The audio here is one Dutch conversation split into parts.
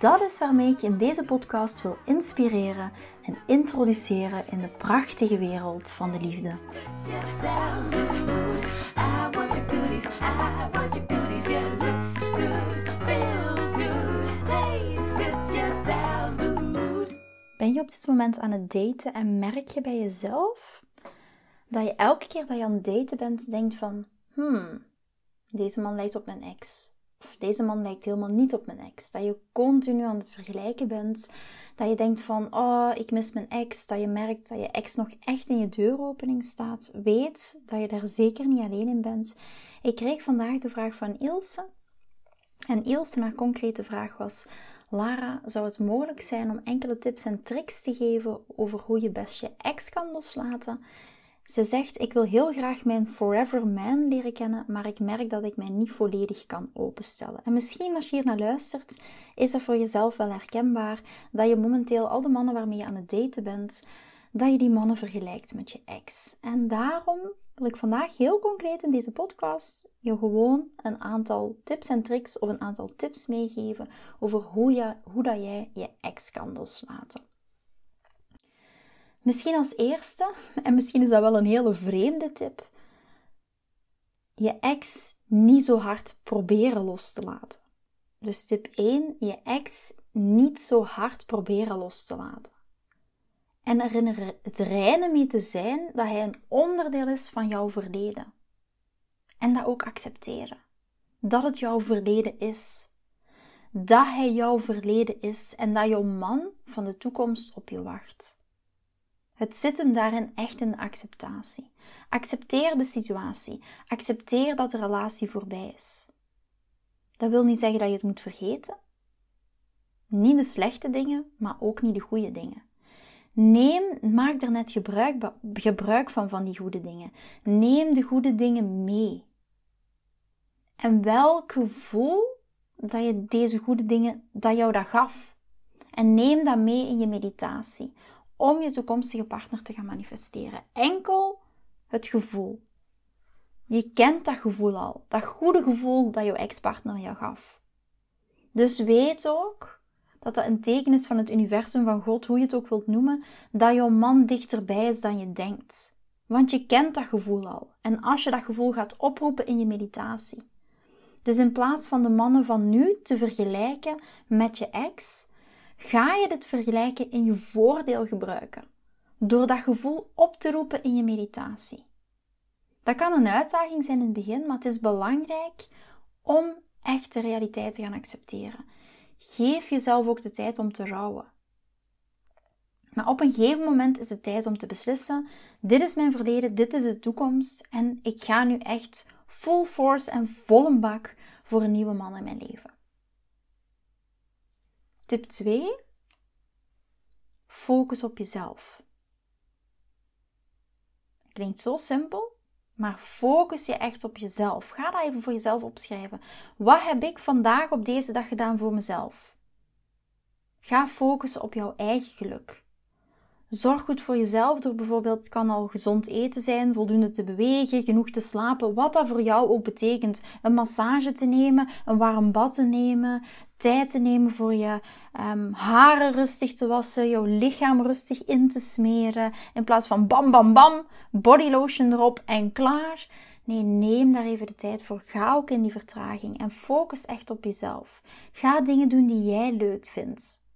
Dat is waarmee ik je in deze podcast wil inspireren en introduceren in de prachtige wereld van de liefde. Ben je op dit moment aan het daten en merk je bij jezelf dat je elke keer dat je aan het daten bent denkt van, hmm, deze man lijkt op mijn ex deze man lijkt helemaal niet op mijn ex. Dat je continu aan het vergelijken bent. Dat je denkt van, oh, ik mis mijn ex. Dat je merkt dat je ex nog echt in je deuropening staat. Weet dat je daar zeker niet alleen in bent. Ik kreeg vandaag de vraag van Ilse. En Ilse, haar concrete vraag was... Lara, zou het mogelijk zijn om enkele tips en tricks te geven over hoe je best je ex kan loslaten? Ze zegt: Ik wil heel graag mijn Forever Man leren kennen, maar ik merk dat ik mij niet volledig kan openstellen. En misschien als je hier naar luistert, is dat voor jezelf wel herkenbaar dat je momenteel al de mannen waarmee je aan het daten bent, dat je die mannen vergelijkt met je ex. En daarom wil ik vandaag heel concreet in deze podcast je gewoon een aantal tips en tricks of een aantal tips meegeven over hoe, je, hoe dat jij je ex kan loslaten. Misschien als eerste, en misschien is dat wel een hele vreemde tip, je ex niet zo hard proberen los te laten. Dus tip 1, je ex niet zo hard proberen los te laten. En er het reinen mee te zijn dat hij een onderdeel is van jouw verleden. En dat ook accepteren. Dat het jouw verleden is. Dat hij jouw verleden is en dat jouw man van de toekomst op je wacht. Het zit hem daarin echt in acceptatie. Accepteer de situatie. Accepteer dat de relatie voorbij is. Dat wil niet zeggen dat je het moet vergeten. Niet de slechte dingen, maar ook niet de goede dingen. Neem, maak er net gebruik, gebruik van van die goede dingen. Neem de goede dingen mee. En welk gevoel dat je deze goede dingen, dat jou dat gaf. En neem dat mee in je meditatie om je toekomstige partner te gaan manifesteren. Enkel het gevoel. Je kent dat gevoel al, dat goede gevoel dat jouw ex-partner jou gaf. Dus weet ook dat dat een teken is van het universum van God, hoe je het ook wilt noemen, dat jouw man dichterbij is dan je denkt. Want je kent dat gevoel al. En als je dat gevoel gaat oproepen in je meditatie. Dus in plaats van de mannen van nu te vergelijken met je ex, ga je dit vergelijken in je voordeel gebruiken. Door dat gevoel op te roepen in je meditatie. Dat kan een uitdaging zijn in het begin, maar het is belangrijk om echt de realiteit te gaan accepteren. Geef jezelf ook de tijd om te rouwen. Maar op een gegeven moment is het tijd om te beslissen: dit is mijn verleden, dit is de toekomst en ik ga nu echt full force en volle bak voor een nieuwe man in mijn leven. Tip 2. Focus op jezelf. Klinkt zo simpel, maar focus je echt op jezelf. Ga dat even voor jezelf opschrijven. Wat heb ik vandaag op deze dag gedaan voor mezelf? Ga focussen op jouw eigen geluk. Zorg goed voor jezelf door bijvoorbeeld, het kan al gezond eten zijn, voldoende te bewegen, genoeg te slapen, wat dat voor jou ook betekent. Een massage te nemen, een warm bad te nemen, tijd te nemen voor je um, haren rustig te wassen, jouw lichaam rustig in te smeren, in plaats van bam bam bam, body lotion erop en klaar. Nee, neem daar even de tijd voor. Ga ook in die vertraging en focus echt op jezelf. Ga dingen doen die jij leuk vindt.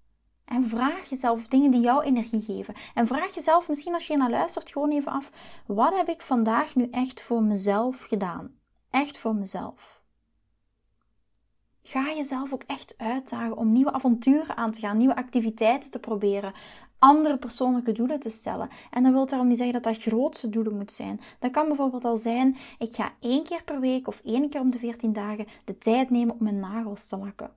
En vraag jezelf dingen die jouw energie geven. En vraag jezelf misschien als je naar luistert gewoon even af: wat heb ik vandaag nu echt voor mezelf gedaan? Echt voor mezelf. Ga jezelf ook echt uitdagen om nieuwe avonturen aan te gaan, nieuwe activiteiten te proberen, andere persoonlijke doelen te stellen. En dat wil daarom niet zeggen dat dat grootste doelen moet zijn. Dat kan bijvoorbeeld al zijn: ik ga één keer per week of één keer om de 14 dagen de tijd nemen om mijn nagels te lakken.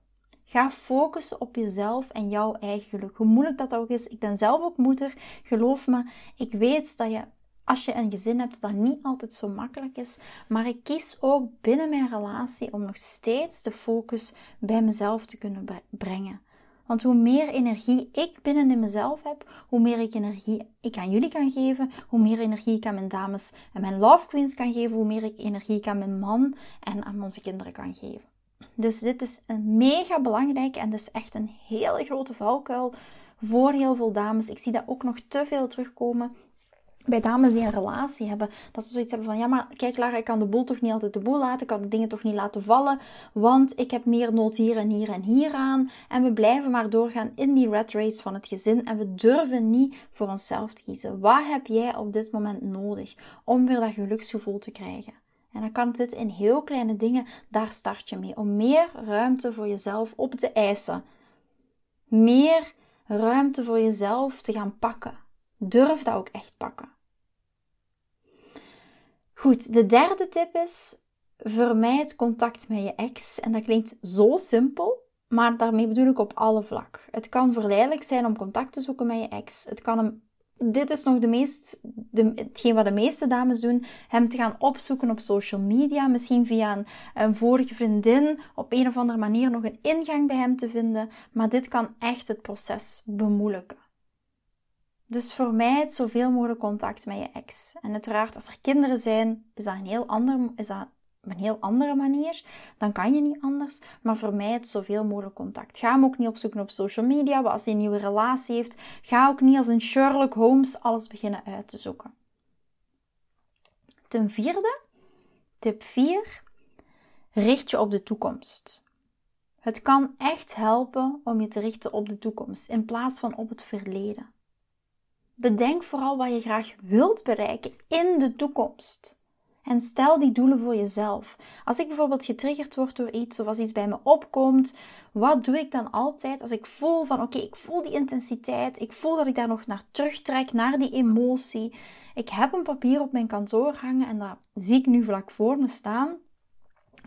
Ga focussen op jezelf en jouw eigen geluk. Hoe moeilijk dat ook is. Ik ben zelf ook moeder. Geloof me, ik weet dat je als je een gezin hebt, dat niet altijd zo makkelijk is. Maar ik kies ook binnen mijn relatie om nog steeds de focus bij mezelf te kunnen brengen. Want hoe meer energie ik binnen in mezelf heb, hoe meer ik energie ik aan jullie kan geven, hoe meer energie ik aan mijn dames en mijn love queens kan geven, hoe meer ik energie ik aan mijn man en aan onze kinderen kan geven. Dus dit is een mega belangrijk en is echt een hele grote valkuil voor heel veel dames. Ik zie dat ook nog te veel terugkomen bij dames die een relatie hebben, dat ze zoiets hebben van, ja maar kijk Lara, ik kan de boel toch niet altijd de boel laten, ik kan de dingen toch niet laten vallen, want ik heb meer nood hier en hier en hier aan. En we blijven maar doorgaan in die red race van het gezin en we durven niet voor onszelf te kiezen. Wat heb jij op dit moment nodig om weer dat geluksgevoel te krijgen? En dan kan dit in heel kleine dingen, daar start je mee. Om meer ruimte voor jezelf op te eisen. Meer ruimte voor jezelf te gaan pakken. Durf dat ook echt pakken. Goed, de derde tip is: vermijd contact met je ex. En dat klinkt zo simpel, maar daarmee bedoel ik op alle vlak. Het kan verleidelijk zijn om contact te zoeken met je ex. Het kan hem, dit is nog de meest, de, hetgeen wat de meeste dames doen, hem te gaan opzoeken op social media. Misschien via een, vorige vriendin op een of andere manier nog een ingang bij hem te vinden. Maar dit kan echt het proces bemoeilijken. Dus vermijd zoveel mogelijk contact met je ex. En uiteraard, als er kinderen zijn, is dat een heel, ander, is dat een heel andere manier. Dan kan je niet anders. Maar vermijd zoveel mogelijk contact. Ga hem ook niet opzoeken op social media. als hij een nieuwe relatie heeft, ga ook niet als een Sherlock Holmes alles beginnen uit te zoeken. Ten vierde, tip 4, richt je op de toekomst. Het kan echt helpen om je te richten op de toekomst in plaats van op het verleden. Bedenk vooral wat je graag wilt bereiken in de toekomst. En stel die doelen voor jezelf. Als ik bijvoorbeeld getriggerd word door iets of als iets bij me opkomt, wat doe ik dan altijd als ik voel van oké, ik voel die intensiteit, ik voel dat ik daar nog naar terugtrek, naar die emotie. Ik heb een papier op mijn kantoor hangen en dat zie ik nu vlak voor me staan.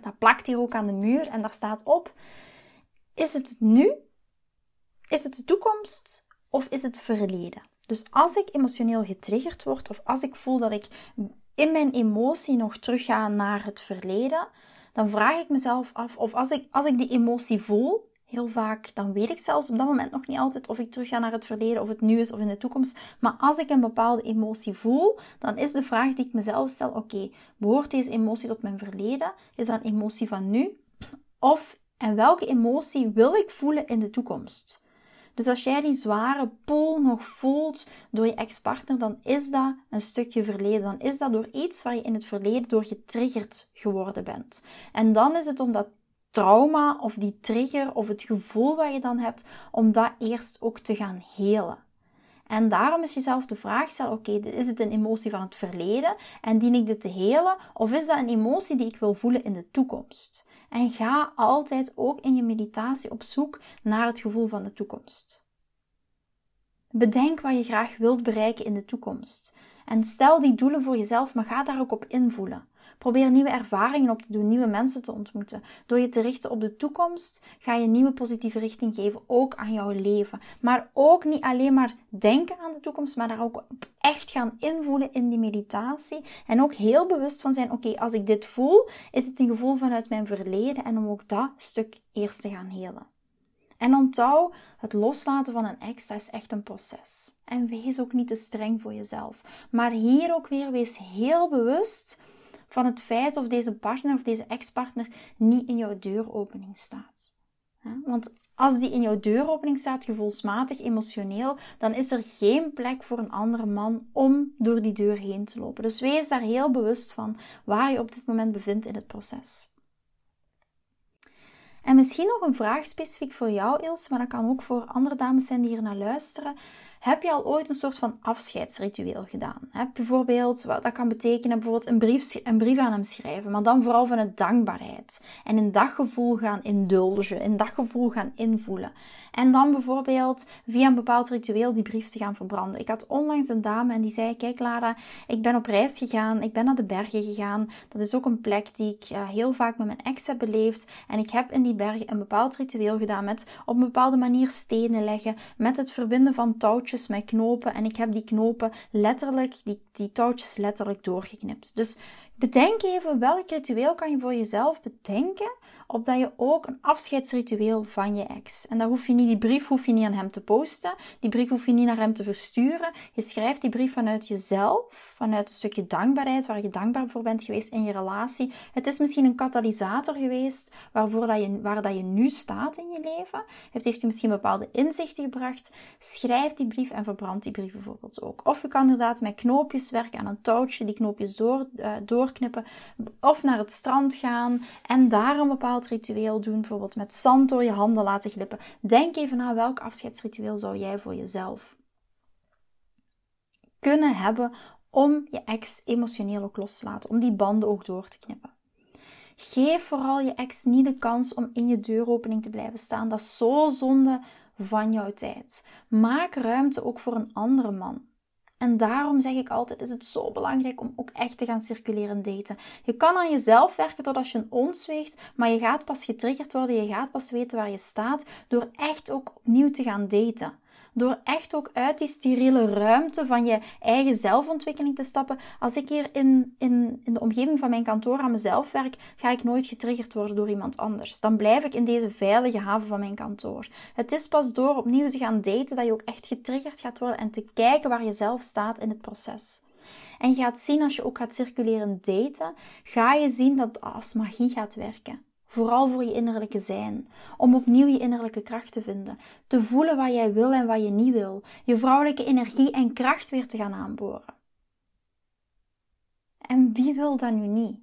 Dat plakt hier ook aan de muur en daar staat op: is het nu? Is het de toekomst? Of is het verleden? Dus als ik emotioneel getriggerd word of als ik voel dat ik in mijn emotie nog terugga naar het verleden, dan vraag ik mezelf af of als ik, als ik die emotie voel, heel vaak, dan weet ik zelfs op dat moment nog niet altijd of ik terugga naar het verleden, of het nu is of in de toekomst. Maar als ik een bepaalde emotie voel, dan is de vraag die ik mezelf stel: oké, behoort deze emotie tot mijn verleden? Is dat een emotie van nu? Of en welke emotie wil ik voelen in de toekomst? Dus als jij die zware pool nog voelt door je ex-partner, dan is dat een stukje verleden. Dan is dat door iets waar je in het verleden door getriggerd geworden bent. En dan is het om dat trauma of die trigger of het gevoel wat je dan hebt, om dat eerst ook te gaan helen. En daarom is jezelf de vraag stellen: oké, is het een emotie van het verleden en dien ik dit te helen? Of is dat een emotie die ik wil voelen in de toekomst? En ga altijd ook in je meditatie op zoek naar het gevoel van de toekomst. Bedenk wat je graag wilt bereiken in de toekomst. En stel die doelen voor jezelf, maar ga daar ook op invoelen. Probeer nieuwe ervaringen op te doen, nieuwe mensen te ontmoeten. Door je te richten op de toekomst ga je nieuwe positieve richting geven, ook aan jouw leven. Maar ook niet alleen maar denken aan de toekomst, maar daar ook echt gaan invoelen in die meditatie. En ook heel bewust van zijn, oké, als ik dit voel, is het een gevoel vanuit mijn verleden en om ook dat stuk eerst te gaan helen. En onthoud, het loslaten van een ex, is echt een proces. En wees ook niet te streng voor jezelf. Maar hier ook weer, wees heel bewust van het feit of deze partner of deze ex-partner niet in jouw deuropening staat. Want als die in jouw deuropening staat, gevoelsmatig, emotioneel, dan is er geen plek voor een andere man om door die deur heen te lopen. Dus wees daar heel bewust van waar je op dit moment bevindt in het proces. En misschien nog een vraag specifiek voor jou, Ilse, maar dat kan ook voor andere dames zijn die hier naar luisteren. Heb je al ooit een soort van afscheidsritueel gedaan? Heb bijvoorbeeld, wat dat kan betekenen, bijvoorbeeld een brief, een brief aan hem schrijven, maar dan vooral vanuit dankbaarheid. En in dat gevoel gaan indulgen, in dat gevoel gaan invoelen. En dan bijvoorbeeld via een bepaald ritueel die brief te gaan verbranden. Ik had onlangs een dame en die zei: Kijk, Lara, ik ben op reis gegaan, ik ben naar de bergen gegaan. Dat is ook een plek die ik uh, heel vaak met mijn ex heb beleefd. En ik heb in die bergen een bepaald ritueel gedaan met op een bepaalde manier stenen leggen, met het verbinden van met knopen. En ik heb die knopen letterlijk, die, die touwtjes letterlijk doorgeknipt. Dus bedenk even welk ritueel kan je voor jezelf bedenken, opdat je ook een afscheidsritueel van je ex. En daar hoef je niet, die brief hoef je niet aan hem te posten, die brief hoef je niet naar hem te versturen. Je schrijft die brief vanuit jezelf, vanuit een stukje dankbaarheid, waar je dankbaar voor bent geweest in je relatie. Het is misschien een katalysator geweest waarvoor dat je, waar dat je nu staat in je leven. Het heeft je misschien bepaalde inzichten gebracht. Schrijf die brief en verbrand die brief bijvoorbeeld ook. Of je kan inderdaad met knoopjes werken aan een touwtje, die knoopjes door, uh, doorknippen. Of naar het strand gaan en daar een bepaald ritueel doen. Bijvoorbeeld met zand door je handen laten glippen. Denk even na welk afscheidsritueel zou jij voor jezelf kunnen hebben om je ex emotioneel ook los te laten. Om die banden ook door te knippen. Geef vooral je ex niet de kans om in je deuropening te blijven staan. Dat is zo zonde van jouw tijd. Maak ruimte ook voor een andere man. En daarom zeg ik altijd, is het zo belangrijk om ook echt te gaan circuleren daten. Je kan aan jezelf werken tot als je een ons weegt, maar je gaat pas getriggerd worden, je gaat pas weten waar je staat, door echt ook opnieuw te gaan daten. Door echt ook uit die steriele ruimte van je eigen zelfontwikkeling te stappen. Als ik hier in, in, in de omgeving van mijn kantoor aan mezelf werk, ga ik nooit getriggerd worden door iemand anders. Dan blijf ik in deze veilige haven van mijn kantoor. Het is pas door opnieuw te gaan daten dat je ook echt getriggerd gaat worden en te kijken waar je zelf staat in het proces. En je gaat zien als je ook gaat circuleren daten, ga je zien dat het als magie gaat werken. Vooral voor je innerlijke zijn. Om opnieuw je innerlijke kracht te vinden. Te voelen wat jij wil en wat je niet wil. Je vrouwelijke energie en kracht weer te gaan aanboren. En wie wil dat nu niet?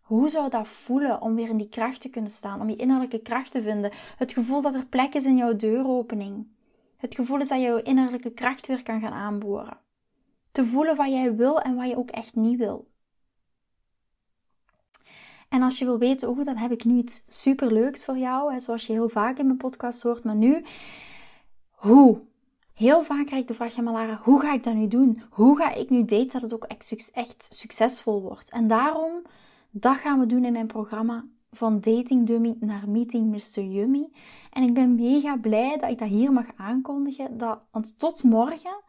Hoe zou dat voelen om weer in die kracht te kunnen staan? Om je innerlijke kracht te vinden? Het gevoel dat er plek is in jouw deuropening. Het gevoel is dat je jouw innerlijke kracht weer kan gaan aanboren. Te voelen wat jij wil en wat je ook echt niet wil. En als je wil weten hoe, dan heb ik nu iets superleuks voor jou. Hè, zoals je heel vaak in mijn podcast hoort. Maar nu, hoe? Heel vaak krijg ik de vraag, ja Lara, hoe ga ik dat nu doen? Hoe ga ik nu daten dat het ook echt succesvol wordt? En daarom, dat gaan we doen in mijn programma van Dating Dummy naar Meeting Mr. Yummy. En ik ben mega blij dat ik dat hier mag aankondigen. Dat, want tot morgen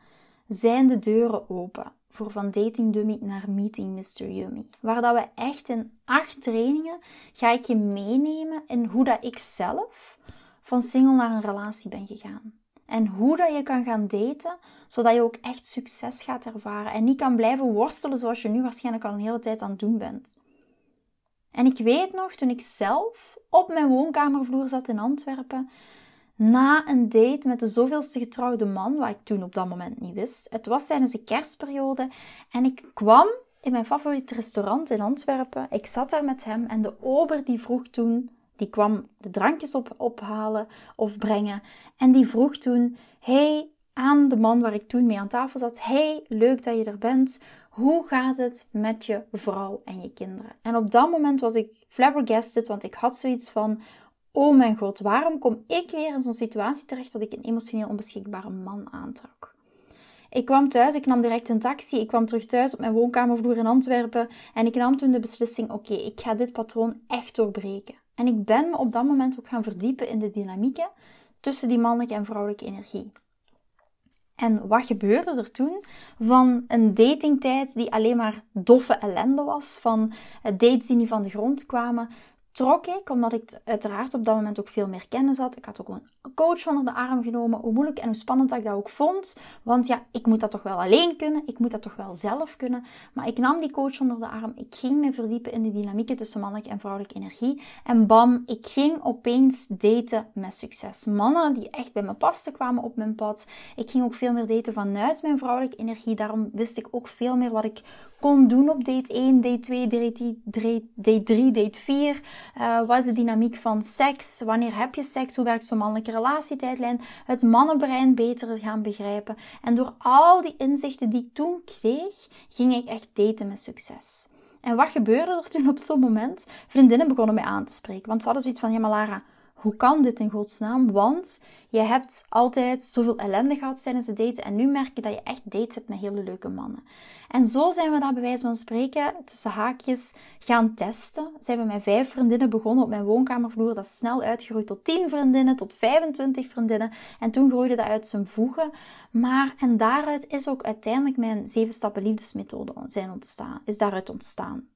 zijn de deuren open voor van Dating Dummy naar Meeting Mr. Yummy. Waar dat we echt in acht trainingen ga ik je meenemen in hoe dat ik zelf van single naar een relatie ben gegaan. En hoe dat je kan gaan daten, zodat je ook echt succes gaat ervaren. En niet kan blijven worstelen zoals je nu waarschijnlijk al een hele tijd aan het doen bent. En ik weet nog, toen ik zelf op mijn woonkamervloer zat in Antwerpen, na een date met de zoveelste getrouwde man, wat ik toen op dat moment niet wist. Het was tijdens de kerstperiode en ik kwam in mijn favoriete restaurant in Antwerpen. Ik zat daar met hem en de ober die vroeg toen, die kwam de drankjes op, ophalen of brengen en die vroeg toen, hey, aan de man waar ik toen mee aan tafel zat, hey, leuk dat je er bent. Hoe gaat het met je vrouw en je kinderen? En op dat moment was ik flabbergasted, want ik had zoiets van, oh mijn god, waarom kom ik weer in zo'n situatie terecht dat ik een emotioneel onbeschikbare man aantrok? Ik kwam thuis, ik nam direct een taxi, ik kwam terug thuis op mijn woonkamervloer in Antwerpen en ik nam toen de beslissing, oké, ik ga dit patroon echt doorbreken. En ik ben me op dat moment ook gaan verdiepen in de dynamieken tussen die mannelijke en vrouwelijke energie. En wat gebeurde er toen? Van een datingtijd die alleen maar doffe ellende was, van dates die niet van de grond kwamen, trok ik, omdat ik uiteraard op dat moment ook veel meer kennis had. Ik had ook een coach onder de arm genomen, hoe moeilijk en hoe spannend dat ik dat ook vond. Want ja, ik moet dat toch wel alleen kunnen, ik moet dat toch wel zelf kunnen. Maar ik nam die coach onder de arm, ik ging me verdiepen in de dynamieken tussen mannelijke en vrouwelijke energie. En bam, ik ging opeens daten met succes. Mannen die echt bij me pasten kwamen op mijn pad. Ik ging ook veel meer daten vanuit mijn vrouwelijke energie. Daarom wist ik ook veel meer wat ik kon doen op date 1, date 2, date 3, date 4. Uh, wat is de dynamiek van seks? Wanneer heb je seks? Hoe werkt zo'n mannelijke relatietijdlijn, het mannenbrein beter gaan begrijpen. En door al die inzichten die ik toen kreeg, ging ik echt daten met succes. En wat gebeurde er toen op zo'n moment? Vriendinnen begonnen mij aan te spreken. Want ze hadden zoiets van, ja maar Lara, hoe kan dit in godsnaam? Want je hebt altijd zoveel ellende gehad tijdens het daten en nu merk je dat je echt dates hebt met hele leuke mannen. En zo zijn we dat bij wijze van spreken tussen haakjes gaan testen. Zijn we met vijf vriendinnen begonnen op mijn woonkamervloer. Dat is snel uitgegroeid tot 10 vriendinnen, tot 25 vriendinnen. En toen groeide dat uit zijn voegen. Maar, en daaruit is ook uiteindelijk mijn zeven stappen liefdesmethode zijn ontstaan, is daaruit ontstaan.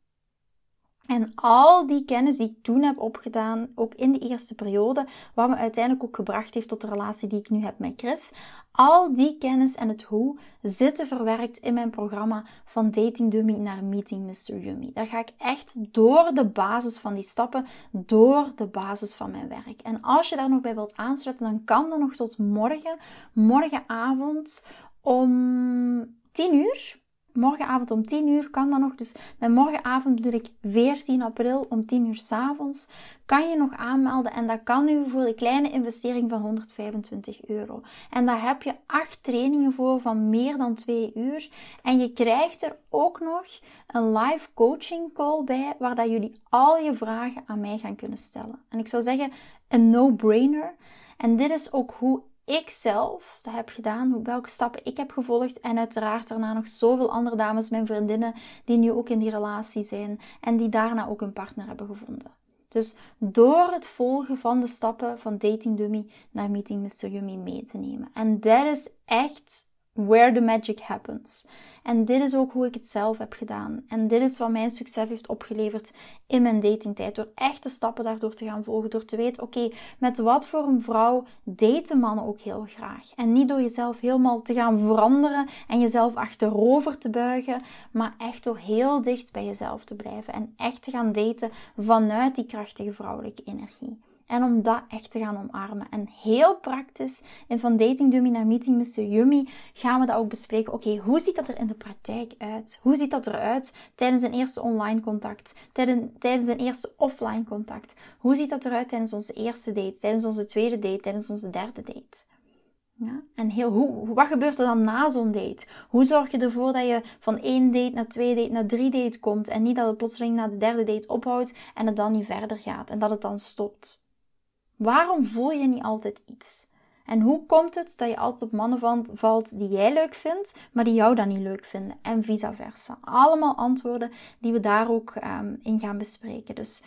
En al die kennis die ik toen heb opgedaan, ook in de eerste periode, wat me uiteindelijk ook gebracht heeft tot de relatie die ik nu heb met Chris, al die kennis en het hoe zitten verwerkt in mijn programma van Dating Dummy naar Meeting Mr. Yummy. Daar ga ik echt door de basis van die stappen, door de basis van mijn werk. En als je daar nog bij wilt aansluiten, dan kan dat nog tot morgen, morgenavond om 10 uur morgenavond om 10 uur kan dat nog. Dus met morgenavond bedoel ik 14 april om 10 uur s avonds. Kan je nog aanmelden en dat kan nu voor de kleine investering van 125 euro. En daar heb je acht trainingen voor van meer dan 2 uur. En je krijgt er ook nog een live coaching call bij, waar dat jullie al je vragen aan mij gaan kunnen stellen. En ik zou zeggen, een no-brainer. En dit is ook hoe ik zelf dat heb gedaan, welke stappen ik heb gevolgd. En uiteraard daarna nog zoveel andere dames, mijn vriendinnen, die nu ook in die relatie zijn en die daarna ook een partner hebben gevonden. Dus door het volgen van de stappen van Dating Dummy naar Meeting Mr. Yummy mee te nemen. En dat is echt where the magic happens. En dit is ook hoe ik het zelf heb gedaan. En dit is wat mijn succes heeft opgeleverd in mijn datingtijd. Door echte stappen daardoor te gaan volgen. Door te weten, oké, met wat voor een vrouw daten mannen ook heel graag. En niet door jezelf helemaal te gaan veranderen en jezelf achterover te buigen. Maar echt door heel dicht bij jezelf te blijven. En echt te gaan daten vanuit die krachtige vrouwelijke energie. En om dat echt te gaan omarmen. En heel praktisch, in van Dating Dummy naar Meeting Mr. Yummy, gaan we dat ook bespreken. Oké, hoe ziet dat er in de praktijk uit? Hoe ziet dat eruit tijdens een eerste online contact? Tijdens een eerste offline contact? Hoe ziet dat eruit tijdens onze eerste date? Tijdens onze tweede date? Tijdens onze derde date? Ja? En heel, hoe, wat gebeurt er dan na zo'n date? Hoe zorg je ervoor dat je van één date naar twee date naar drie date komt en niet dat het plotseling na de derde date ophoudt en het dan niet verder gaat en dat het dan stopt? Waarom voel je niet altijd iets? En hoe komt het dat je altijd op mannen valt die jij leuk vindt, maar die jou dan niet leuk vinden? En vice versa. Allemaal antwoorden die we daar ook um, in gaan bespreken. Dus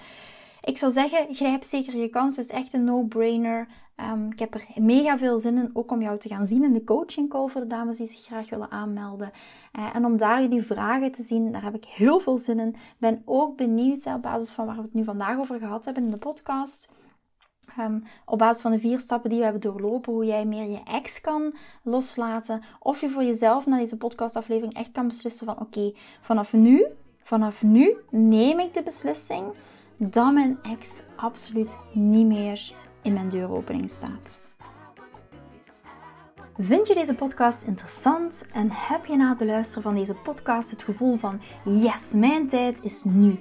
ik zou zeggen, grijp zeker je kans. Het is echt een no-brainer. Um, ik heb er mega veel zin in, ook om jou te gaan zien in de coaching call voor de dames die zich graag willen aanmelden. Uh, en om daar jullie vragen te zien, daar heb ik heel veel zin in. Ben ook benieuwd op basis van waar we het nu vandaag over gehad hebben in de podcast Ehm, op basis van de vier stappen die we hebben doorlopen, hoe jij meer je ex kan loslaten. Of je voor jezelf na deze podcastaflevering echt kan beslissen van oké, vanaf nu, vanaf nu neem ik de beslissing dat mijn ex absoluut niet meer in mijn deuropening staat. Vind je deze podcast interessant en heb je na het beluisteren van deze podcast het gevoel van yes, mijn tijd is nu?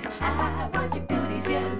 goodies. I want your goodies, yeah.